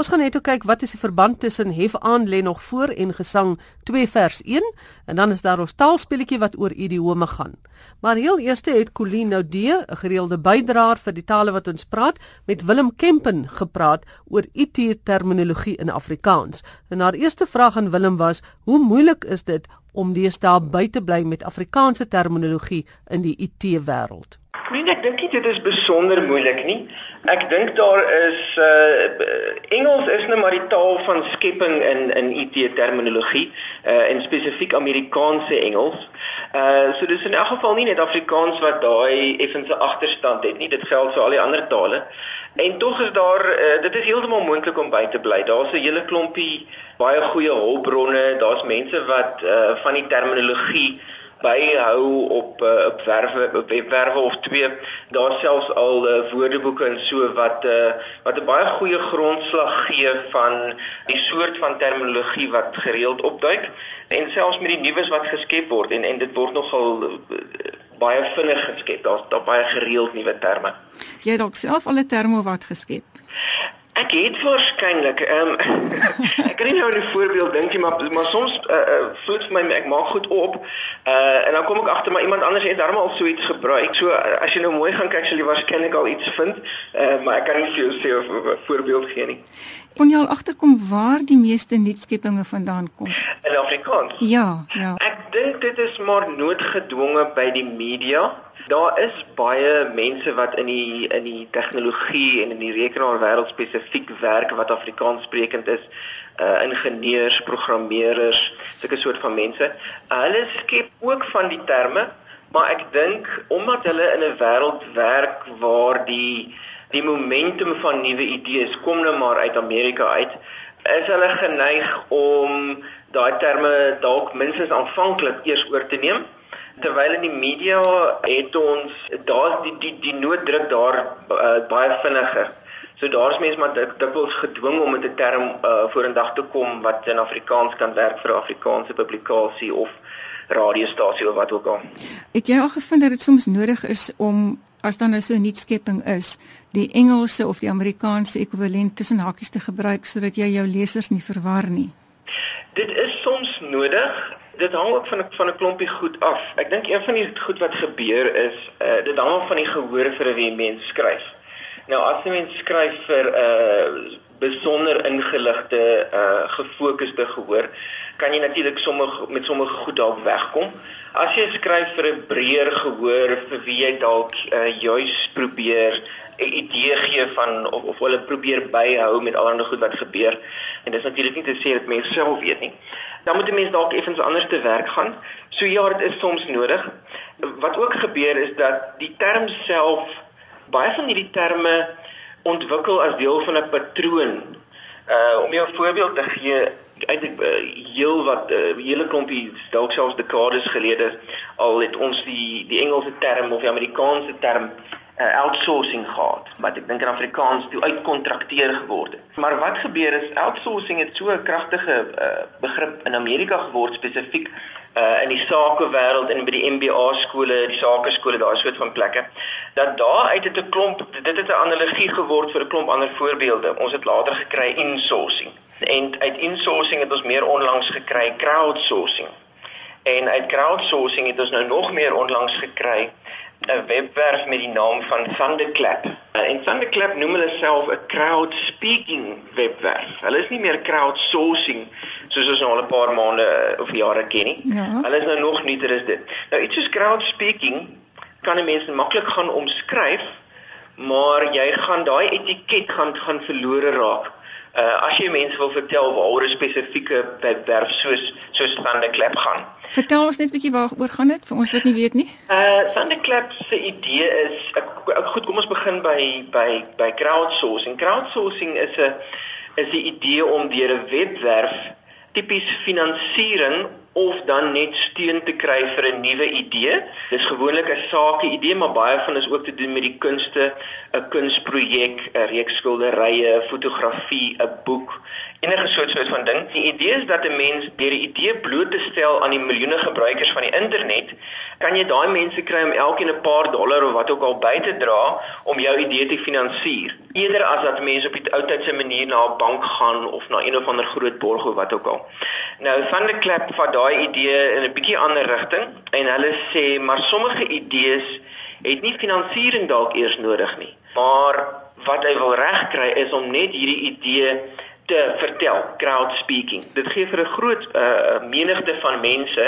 Ons gaan net kyk wat is die verband tussen Hef aan lê nog voor en gesang 2 vers 1 en dan is daar ons taalspelletjie wat oor idiome gaan. Maar heel eers het Colleen Noudee, 'n gereelde bydraer vir die tale wat ons praat, met Willem Kempen gepraat oor IT terminologie in Afrikaans. En haar eerste vraag aan Willem was: "Hoe moeilik is dit om deesdae by te bly met Afrikaanse terminologie in die IT-wêreld?" Nee, ek dink dit is besonder moeilik nie. Ek dink daar is uh Engels is nou maar die taal van skepping in in IT terminologie, uh en spesifiek Amerikaanse Engels. Uh so dis in elk geval nie net Afrikaans wat daai effense agterstand het nie. Dit geld vir al die ander tale. En tog is daar uh, dit is heeltemal moontlik om by te bly. Daar's 'n hele klompie baie goeie hulpbronne. Daar's mense wat uh van die terminologie byhou op uh, op werwe op webwerwe of twee. Daar selfs al uh, woordeboeke en so wat uh, wat 'n baie goeie grondslag gee van die soort van terminologie wat gereeld opduik en selfs met die nuus wat geskep word en en dit word nogal uh, baie vinnig geskep. Daar's daar baie gereeld nuwe terme. Jy dalk self al 'n term wat geskep Ek het waarskynlik ehm um, ek kan nie nou 'n voorbeeld dink nie maar maar soms uh, uh, voel vir my ek maak goed op uh, en dan kom ek agter maar iemand anders het darmal al so iets gebruik. So uh, as jy nou mooi gaan kyk sal jy waarskynlik al iets vind. Uh, maar ek kan nie vir jou sê of 'n voorbeeld gee nie. Kon jy al agterkom waar die meeste nuutskeppinge vandaan kom? In Afrikaans. Ja, ja. Ek dink dit is maar noodgedwonge by die media. Daar is baie mense wat in die in die tegnologie en in die rekenaarwêreld spesifiek werk wat Afrikaans sprekend is. Uh ingenieurs, programmeerders, sulke soort van mense. Uh, hulle skep ook van die terme, maar ek dink omdat hulle in 'n wêreld werk waar die die momentum van nuwe idees kom nou maar uit Amerika uit, is hulle geneig om daai terme dalk minstens aanvanklik eers oor te neem terwyl in die media het ons daar's die die die nooddruk daar uh, baie vinniger. So daar's mense maar dit word gedwing om met 'n term uh, vorendag te kom wat in Afrikaans kan werk vir 'n Afrikaanse publikasie of radiostasie of wat ook al. Het jy al gevind dat dit soms nodig is om as dan nou so 'n nuutskepping is, die Engelse of die Amerikaanse ekwivalent tussen hakies te gebruik sodat jy jou lesers nie verwar nie? Dit is soms nodig dit hang ook van van 'n klompie goed af. Ek dink een van die goed wat gebeur is, uh, dit hang van die gehoor vir wie mens skryf. Nou as 'n mens skryf vir 'n uh, besonder ingeligte, uh, gefokusde gehoor, kan jy natuurlik sommige met sommige goed dalk wegkom. As jy skryf vir 'n breër gehoor vir wie jy dalk uh, juis probeer 'n idee gee van of, of hulle probeer byhou met allerlei goed wat gebeur. En dis natuurlik nie te sê dat mense self weet nie. Dan moet 'n mens dalk effens anders te werk gaan. So ja, dit is soms nodig. Wat ook gebeur is dat die term self baie van hierdie terme ontwikkel as deel van 'n patroon. Uh om jou 'n voorbeeld te gee, eintlik uh, heel wat 'n uh, hele klompie dalk selfs dekades gelede al het ons die die Engelse term of die Amerikaanse term uh, outsourcing gehad wat ek dink in Afrikaans toe uitkontrakteer geword het. Maar wat gebeur is outsourcing het so 'n kragtige uh, begrip in Amerika geword spesifiek uh, in die sakewêreld en by die MBA skole, die sakeskole, daai soort van plekke dat daar uit het 'n klomp dit het 'n analogie geword vir 'n klomp ander voorbeelde. Ons het later gekry insourcing. En uit insourcing het ons meer onlangs gekry crowdsourcing. En uit crowdsourcing het ons nou nog meer onlangs gekry 'n webwerf met die naam van Thunderclap. En Thunderclap noem hulle self 'n crowd speaking webwerf. Hulle is nie meer crowdsourcing soos ons nou al 'n paar maande of jare ken nie. Ja. Hulle is nou nog nuuter as dit. Nou iets soos crowd speaking kan 'n mens maklik gaan omskryf, maar jy gaan daai etiket gaan gaan verlore raak. Uh as jy mense wil vertel waaroor 'n spesifieke webwerf soos soos Thunderclap gaan. Vertel ons net bietjie waaroor gaan dit vir ons wat nie weet nie. Uh Thunderclap se idee is ek, ek goed kom ons begin by by by crowdsourcing. Crowdsourcing is 'n is 'n idee om deur 'n webwerf tipies finansiering of dan net steun te kry vir 'n nuwe idee. Dis gewoonlik 'n sake idee, maar baie van is ook te doen met die kunste, 'n kunsprojek, 'n reeks skilderye, fotografie, 'n boek, enige soort soort van ding. Die idee is dat 'n mens deur 'n idee bloot te stel aan die miljoene gebruikers van die internet, kan jy daai mense kry om elkeen 'n paar dollar of wat ook al by te dra om jou idee te finansier. Eerder as dat mense op die ou tydse manier na 'n bank gaan of na een of ander groot borg of wat ook al. Nou van der Klap vat daai idee in 'n bietjie ander rigting en hulle sê maar sommige idees het nie finansiering dalk eers nodig nie. Maar wat hy wil regkry is om net hierdie idee te vertel, crowd speaking. Dit gee vir 'n groot uh, menigte van mense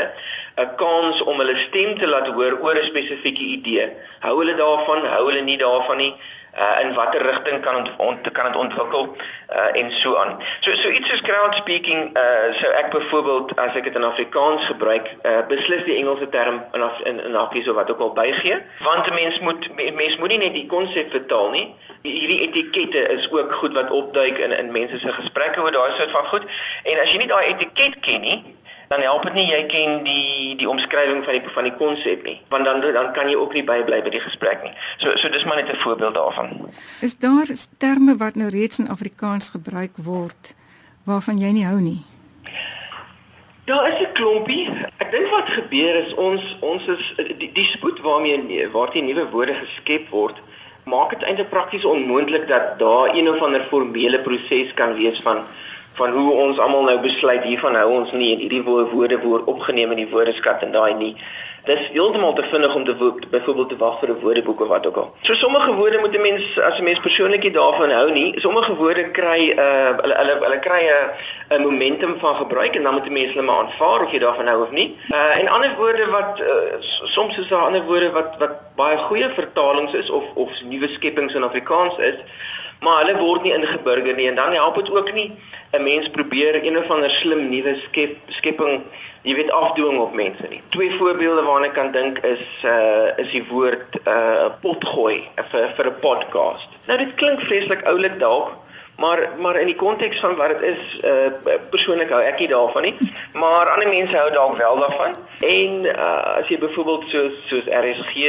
'n kans om hulle stem te laat hoor oor 'n spesifieke idee. Hou hulle daarvan, hou hulle nie daarvan nie uh, in watter rigting kan ont, ont, kan dit ontwikkel uh, en so aan. So so iets soos crowd speaking uh so ek byvoorbeeld as ek dit in Afrikaans gebruik, uh, beslis die Engelse term in in in Afrikaans of wat ook al bygee, want 'n mens moet mens moet nie net die konsep vertaal nie. Hierdie etikette is ook goed wat opduik in in mense se gesprekke oor daai soort van goed. En as jy nie daai etiket ken nie, dan help dit nie jy ken die die omskrywing van die van die konsep nie want dan dan kan jy ook nie bybly by die gesprek nie. So so dis maar net 'n voorbeeld daarvan. Is daar terme wat nou reeds in Afrikaans gebruik word waarvan jy nie hou nie? Daar is 'n klompie. Ek dink wat gebeur is ons ons is die, die spoed waarmee waartoe nuwe woorde geskep word maak dit eintlik prakties onmoontlik dat daar een of ander formele proses kan wees van van hoe ons almal nou besluit hiervan hou ons nie en hierdie woorde word opgeneem in die woordeskat en daai nie. Dis heeltemal te vinnig om te byvoorbeeld te wag vir 'n woordeboek of wat ook al. So sommige woorde moet 'n mens as 'n mens persoonlik nie daarvan hou nie. Sommige woorde kry 'n uh, hulle hulle hulle kry 'n 'n momentum van gebruik en dan moet 'n mens hulle maar aanvaar of jy daarvan hou of nie. Uh en ander woorde wat uh, soms is daar ander woorde wat wat baie goeie vertalings is of of nuwe skepings in Afrikaans is, maar hulle word nie ingeburger nie en dan help dit ook nie 'n mens probeer een of ander slim nuwe skep skepping, jy weet afdwing op mense nie. Twee voorbeelde waarna ek kan dink is uh is die woord uh potgooi vir vir 'n podcast. Nou dit klink vreeslik oulik dalk, maar maar in die konteks van wat dit is uh persoonlik hou ek nie daarvan nie, maar ander mense hou dalk wel daarvan. En uh as jy byvoorbeeld soos soos RSG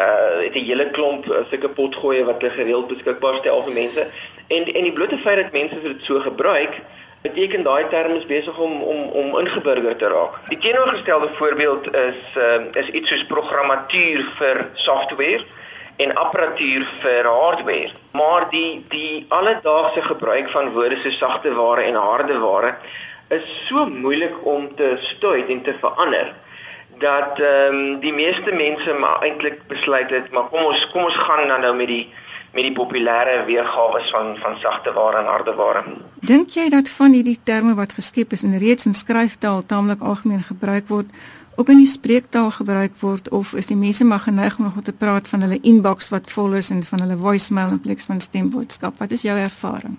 uh het 'n hele klomp uh, sulke potgoeie wat hulle gereeld beskikbaar stel vir mense. En en die blote feit dat mense dit so gebruik, beteken daai term is besig om om om ingeburger te raak. Die teenoorgestelde voorbeeld is uh is iets soos programmatuur vir software en apparatuur vir hardware. Maar die die alledaagse gebruik van woorde so sagte ware en harde ware is so moeilik om te stuit en te verander dat ehm um, die meeste mense maar eintlik besluit het maar kom ons kom ons gaan dan nou met die met die populêre weergawe van van sagte ware en harde ware. Dink jy dat van hierdie terme wat geskep is en reeds in skryftaal taamlik algemeen gebruik word, ook in die spreektaal gebruik word of is die mense maar geneig om nog te praat van hulle inbox wat vol is en van hulle voicemail in plaas van stemboodskap? Wat is jou ervaring?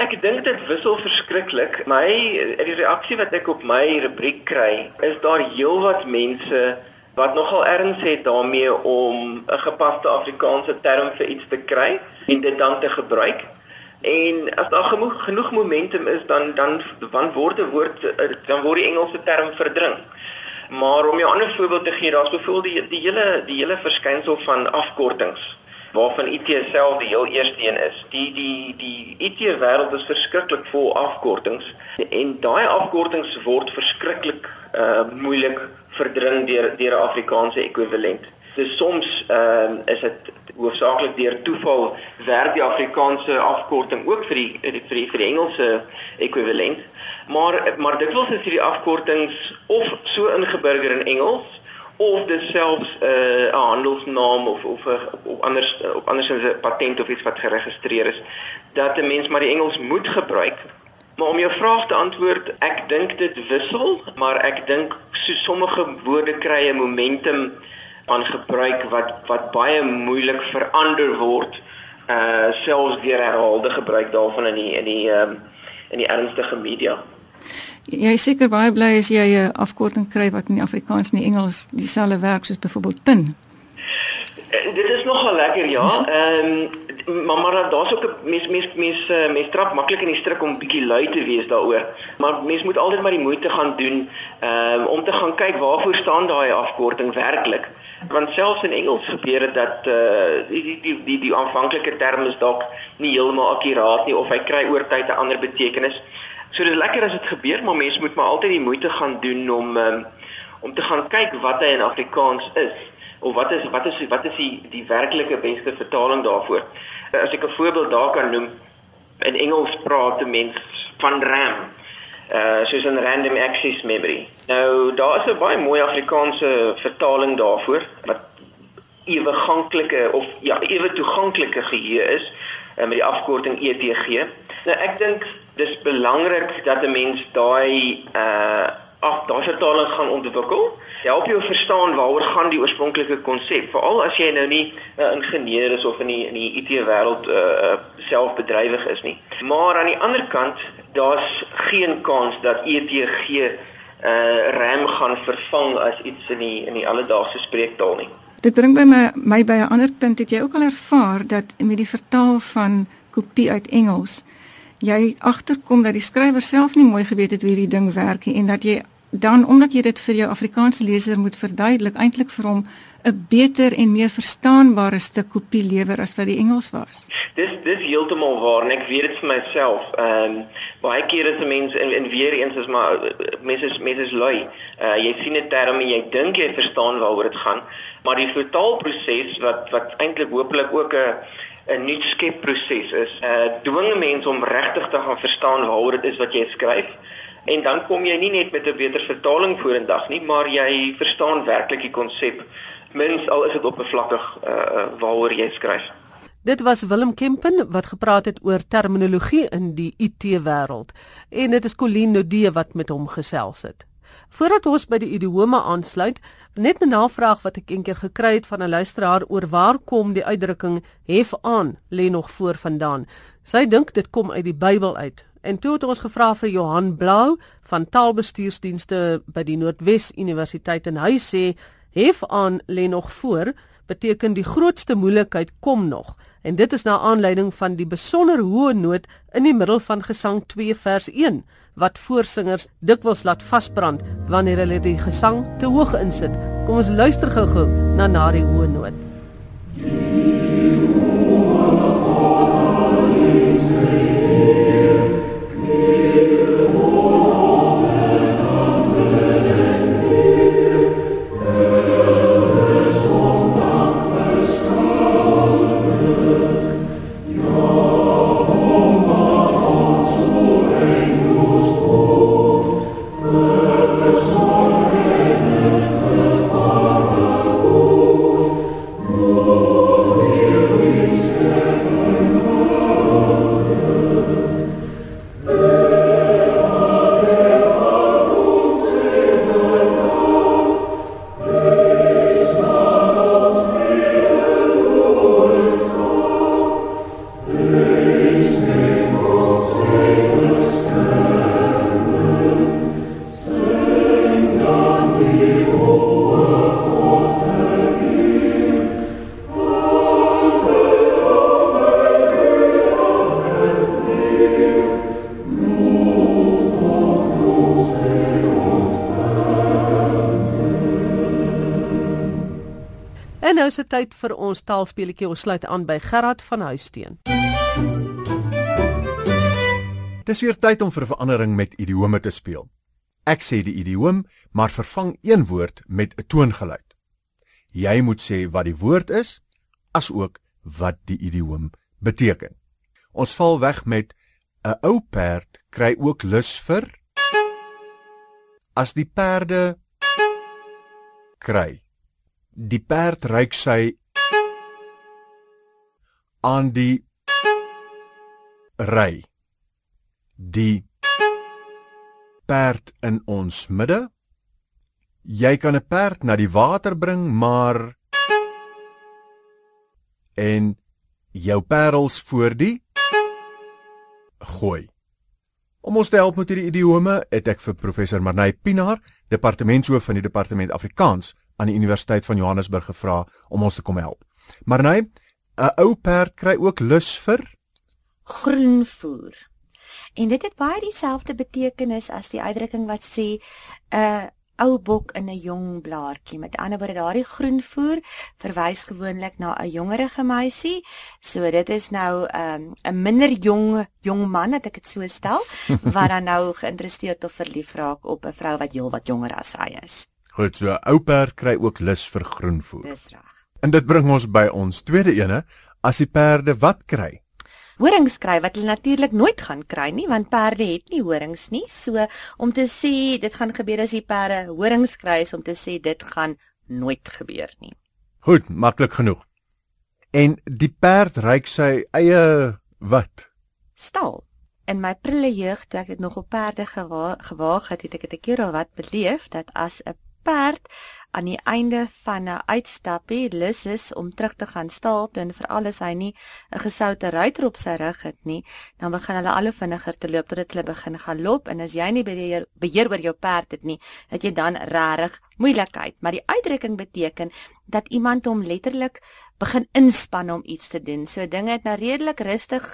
Ek dink dit wissel verskriklik. My die reaksie wat ek op my rubriek kry, is daar heelwat mense wat nogal erns het daarmee om 'n gepaste Afrikaanse term vir iets te kry en dit dan te gebruik. En as daar genoeg genoeg momentum is dan dan dan word 'n woord dan word die Engelse term verdring. Maar om 'n ander voorbeeld te gee, daar's byvoorbeeld die die hele die hele verskynsel van afkortings waarvan IT self die heel eerste een is. Die die die IT wêreld is verskriklik vol afkortings en daai afkortings word verskriklik uh moeilik verdring deur deur 'n Afrikaanse ekwivalent. Dis soms ehm uh, is dit hoofsaaklik deur toeval werk die Afrikaanse afkorting ook vir die vir die vir die Engelse ekwivalent. Maar maar dikwels is hierdie afkortings of so ingeburger in Engels of dit selfs eh, 'n uh, handelsnaam of of 'n of anders op anders 'n patent of iets wat geregistreer is dat 'n mens maar die Engels moet gebruik. Maar om jou vraag te antwoord, ek dink dit wissel, maar ek dink so sommige woorde kry 'n momentum aan gebruik wat wat baie moeilik verander word uh selfs deur herhaalde gebruik daarvan in die in die um, in die ernstige media. Jy is seker baie bly as jy 'n afkorting kry wat in Afrikaans en Engels dieselfde werk soos byvoorbeeld PIN. Uh, dit is nogal lekker ja. Ehm um, maar maar daar's ook 'n mens mens mens uh, mens trap maklik in die stryk om bietjie lui te wees daaroor. Maar mens moet altyd maar die moeite gaan doen um, om te gaan kyk waarvoor staan daai afkorting werklik. Want selfs in Engels gebeur dit dat uh, die die die die, die aanvanklike term is dalk nie heeltemal akkuraat nie of hy kry oor tyd 'n ander betekenis. So dit is lekker as dit gebeur, maar mens moet maar altyd die moeite gaan doen om um, om te gaan kyk wat hy in Afrikaans is of wat is wat is wat is die die werklike beste vertaling daarvoor. As ek 'n voorbeeld daar kan noem, in Engels praat 'n mens van RAM. Uh soos 'n random access memory. Nou daar is 'n baie mooi Afrikaanse vertaling daarvoor wat ewe ganklike of ja, ewe toeganklike geheue is uh, met die afkorting ETG. Nou ek dink dis belangrik dat 'n mens daai uh ag daai vertaling gaan ontwikkel. Help jou verstaan waaroor gaan die oorspronklike konsep, veral as jy nou nie 'n uh, ingenieur is of in die in die IT wêreld uh, uh, selfbedrywig is nie. Maar aan die ander kant, daar's geen kans dat ETG uh RAM gaan vervang as iets in die in die alledaagse spreektaal nie. Dit bring by my my by 'n ander punt het jy ook al ervaar dat met die vertaal van kopie uit Engels jy agterkom dat die skrywer self nie mooi geweet het hoe hierdie ding werk nie en dat jy dan omdat jy dit vir jou Afrikaanse leser moet verduidelik eintlik vir hom 'n beter en meer verstaanbare stuk kopie lewer as wat die Engels was. Dis dis heeltemal waar en ek weet dit vir myself. Ehm um, baie kere is mense en, en weer eens is maar mense is mense is lui. Uh jy sien 'n term en jy dink jy verstaan waaroor dit gaan, maar die vertaalproses wat wat eintlik hopelik ook 'n 'n nuut skepproses is. Uh dwing mense om regtig te gaan verstaan waaroor dit is wat jy skryf. En dan kom jy nie net met 'n beter vertaling vorendag nie, maar jy verstaan werklik die konsep. Mens al is dit oppervlakkig uh waaroor jy skryf. Dit was Willem Kempen wat gepraat het oor terminologie in die IT-wêreld en dit is Colleen Nodee wat met hom gesels het. Voordat ons by die idiome aansluit, net 'n navraag wat ek eendag gekry het van 'n luisteraar oor waar kom die uitdrukking hef aan lê nog voor vandaan. Sy dink dit kom uit die Bybel uit. En toe het ons gevra vir Johan Blou van Taalbestuursdienste by die Noordwes Universiteit en hy sê hef aan lê nog voor beteken die grootste moeilikheid kom nog en dit is na aanleiding van die besonder hoë noot in die middel van gesang 2 vers 1 wat voorsingers dikwels laat vasbrand wanneer hulle die gesang te hoog insit. Kom ons luister gou-gou na na die hoë noot. Nou se tyd vir ons taalspeletjie. Ons sluit aan by Gerard van Huisteen. Dis weer tyd om vir verandering met idiome te speel. Ek sê die idioom, maar vervang een woord met 'n toongeluid. Jy moet sê wat die woord is, asook wat die idioom beteken. Ons val weg met 'n ou perd kry ook lus vir as die perde kry die perd ryk sy aan die ry. Die perd in ons midde. Jy kan 'n perd na die water bring maar en jou parels voor die gooi. Om ons te help met hierdie idiome het ek vir professor Marnay Pinaar departementshoof van die departement Afrikaans aan die Universiteit van Johannesburg gevra om ons te kom help. Maar nee, 'n Ou perd kry ook lus vir groenvoer. En dit het baie dieselfde betekenis as die uitdrukking wat sê 'n ou bok in 'n jong blaartjie. Met ander woorde, daardie groenvoer verwys gewoonlik na 'n jongerige meisie. So dit is nou 'n um, minder jong jong man, het ek dit so stel, wat dan nou geïnteresseerd of verlief raak op 'n vrou wat heelwat jonger as hy is. Goed, so ou perd kry ook lus vir groenvoer. Dis reg. En dit bring ons by ons tweede ene, as die perde wat kry? horings kry wat hulle natuurlik nooit gaan kry nie want perde het nie horings nie. So om te sê dit gaan gebeur as die perde horings kry is om te sê dit gaan nooit gebeur nie. Goed, maklik genoeg. En die perd ryk sy eie wat? Stal. In my prille jeug toe ek dit nog op perde gewa gewaag het, het ek dit 'n keer al wat beleef dat as 'n perd. Aan die einde van 'n uitstappie lus is om terug te gaan stal en veral as hy nie 'n gesoute ruiter op sy rug het nie, dan begin hulle al hoe vinniger te loop totdat hulle begin galop. En as jy nie beheer, beheer oor jou perd het nie, het jy dan regtig moeilikheid. Maar die uitdrukking beteken dat iemand hom letterlik begin inspann om iets te doen. So dinge het nou redelik rustig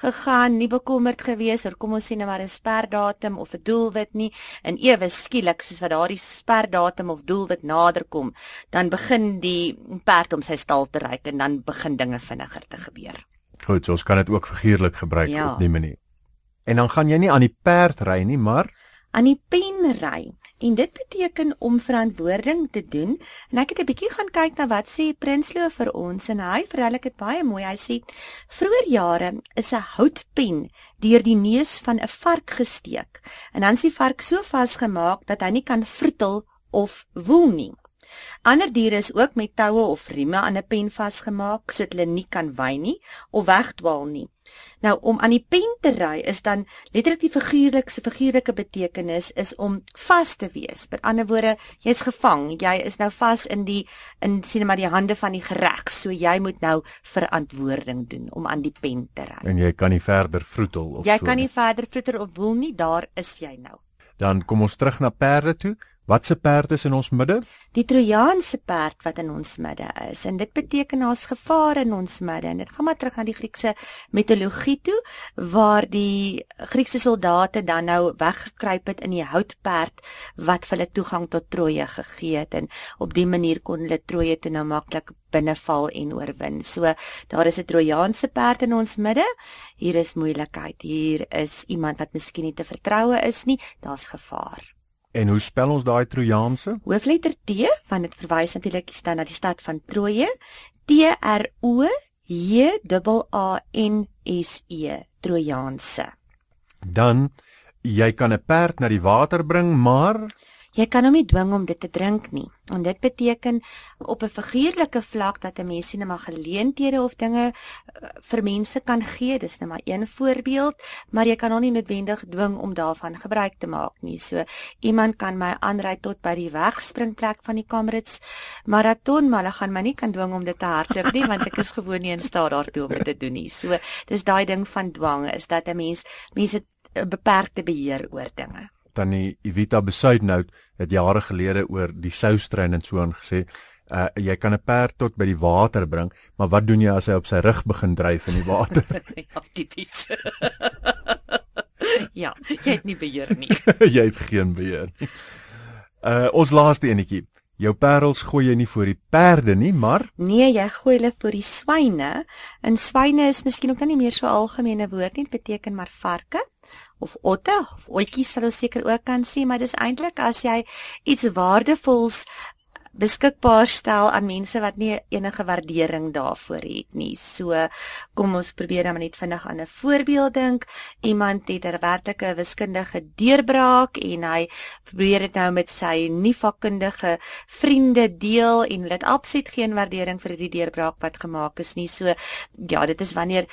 gegaan, nie bekommerd gewees oor kom ons sê nou maar 'n sperdatum of 'n doelwit nie. En ewe skielik soos wat daardie sperdatum of doelwit nader kom, dan begin die perd om sy stal te ry en dan begin dinge vinniger te gebeur. Goed, so ons kan dit ook figuurlik gebruik Ja. op die manier. En dan gaan jy nie aan die perd ry nie, maar aan die pen ry. En dit beteken om verantwoording te doen. En ek het 'n bietjie gaan kyk na wat sê Prinsloo vir ons en hy vertel ek dit baie mooi. Hy sê vroeër jare is 'n houtpen deur die neus van 'n vark gesteek. En dan is die vark so vasgemaak dat hy nie kan vroetel of woel nie. Ander diere is ook met toue of rieme aan 'n pen vasgemaak sodat hulle nie kan wy nie of wegdwaal nie. Nou om aan die pen te ry is dan letterlik die figuurlikse figuurlike betekenis is om vas te wees. Met ander woorde, jy's gevang. Jy is nou vas in die in sien maar die hande van die gereg. So jy moet nou verantwoording doen om aan die pen te ry. en jy kan nie verder vroetel of Jy so kan nie verder vroeter op woel nie. Daar is jy nou. Dan kom ons terug na perde toe. Watse perde is in ons midde? Die Trojaanse perd wat in ons midde is en dit beteken daar's gevaar in ons midde en dit gaan maar terug na die Griekse mitologie toe waar die Griekse soldate dan nou weggekruip het in die houtperd wat vir hulle toegang tot Troje gegee het en op dië manier kon hulle Troje toe nou maklik binneval en oorwin. So daar is 'n Trojaanse perd in ons midde. Hier is moeilikheid. Hier is iemand wat miskien nie te vertroue is nie. Daar's gevaar. En hoe spel ons daai Trojaanse? Hoofletter T want dit verwys natuurlik staan na die stad van Troje. T R O J A N S E Trojaanse. Dan jy kan 'n perd na die water bring, maar Jy kan hom nie dwing om dit te drink nie. En dit beteken op 'n figuurlike vlak dat 'n mens nie maar geleenthede of dinge uh, vir mense kan gee. Dis net maar een voorbeeld, maar jy kan hom nie noodwendig dwing om daarvan gebruik te maak nie. So iemand kan my aanry tot by die wegspringplek van die Kamerads maraton, maar hulle gaan my nie kan dwing om dit te hardloop nie want ek is gewoon nie in staat daartoe om dit te doen nie. So dis daai ding van dwang is dat 'n mens mense 'n beperkte beheer oor dinge. Tannie Evita Besuidnout het jare gelede oor die soustrein en so aan gesê, uh, jy kan 'n perd tot by die water bring, maar wat doen jy as hy op sy rug begin dryf in die water? ja, tipies. ja, jy het nie beheer nie. jy het geen beheer nie. Uh ons laaste enetjie. Jou parels gooi jy nie voor die perde nie, maar Nee, jy gooi hulle vir die swyne. En swyne is miskien ook nou nie meer so algemene woord nie, dit beteken maar varke of otte of oetjies sal ons seker ook kan sê, maar dis eintlik as jy iets waardevols beskikbaar stel aan mense wat nie enige waardering daarvoor het nie. So kom ons probeer dan net vinnig aan 'n voorbeeld dink. Iemand het 'n werklike wiskundige deurbraak en hy probeer dit nou met sy nie vakkundige vriende deel en hulle het absoluut geen waardering vir die deurbraak wat gemaak is nie. So ja, dit is wanneer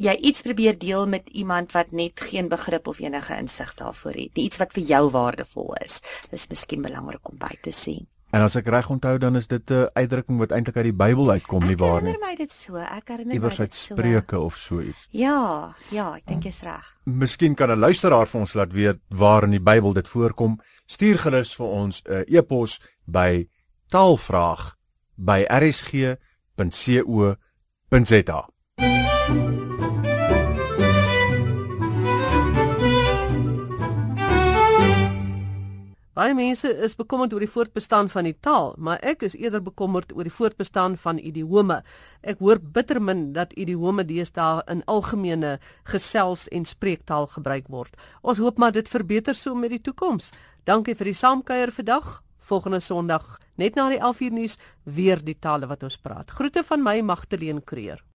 jy iets probeer deel met iemand wat net geen begrip of enige insig daarvoor het nie. Iets wat vir jou waardevol is. Dis miskien belangrik om by te sê. en as ek reg onthou dan is dit 'n uitdrukking wat eintlik uit die Bybel uitkom, nie Ek waar nie? herinner my dit so. Ek herinner my Iewers dit uit so. Spreuke of so iets. Ja, ja, ek dink jy's reg. Miskien kan 'n luisteraar vir ons laat weet waar in die Bybel dit voorkom. Stuur gerus vir ons 'n e-pos by taalvraag by rsg.co.za. Baie mense is bekommerd oor die voortbestaan van die taal, maar ek is eerder bekommerd oor die voortbestaan van idiome. Ek hoor bitter min dat idiome deesdae in algemene gesels en spreektaal gebruik word. Ons hoop maar dit verbeter so met die toekoms. Dankie vir die saamkuier vandag. Volgende Sondag, net na die 11uur nuus, weer die tale wat ons praat. Groete van my Magtleen Creer.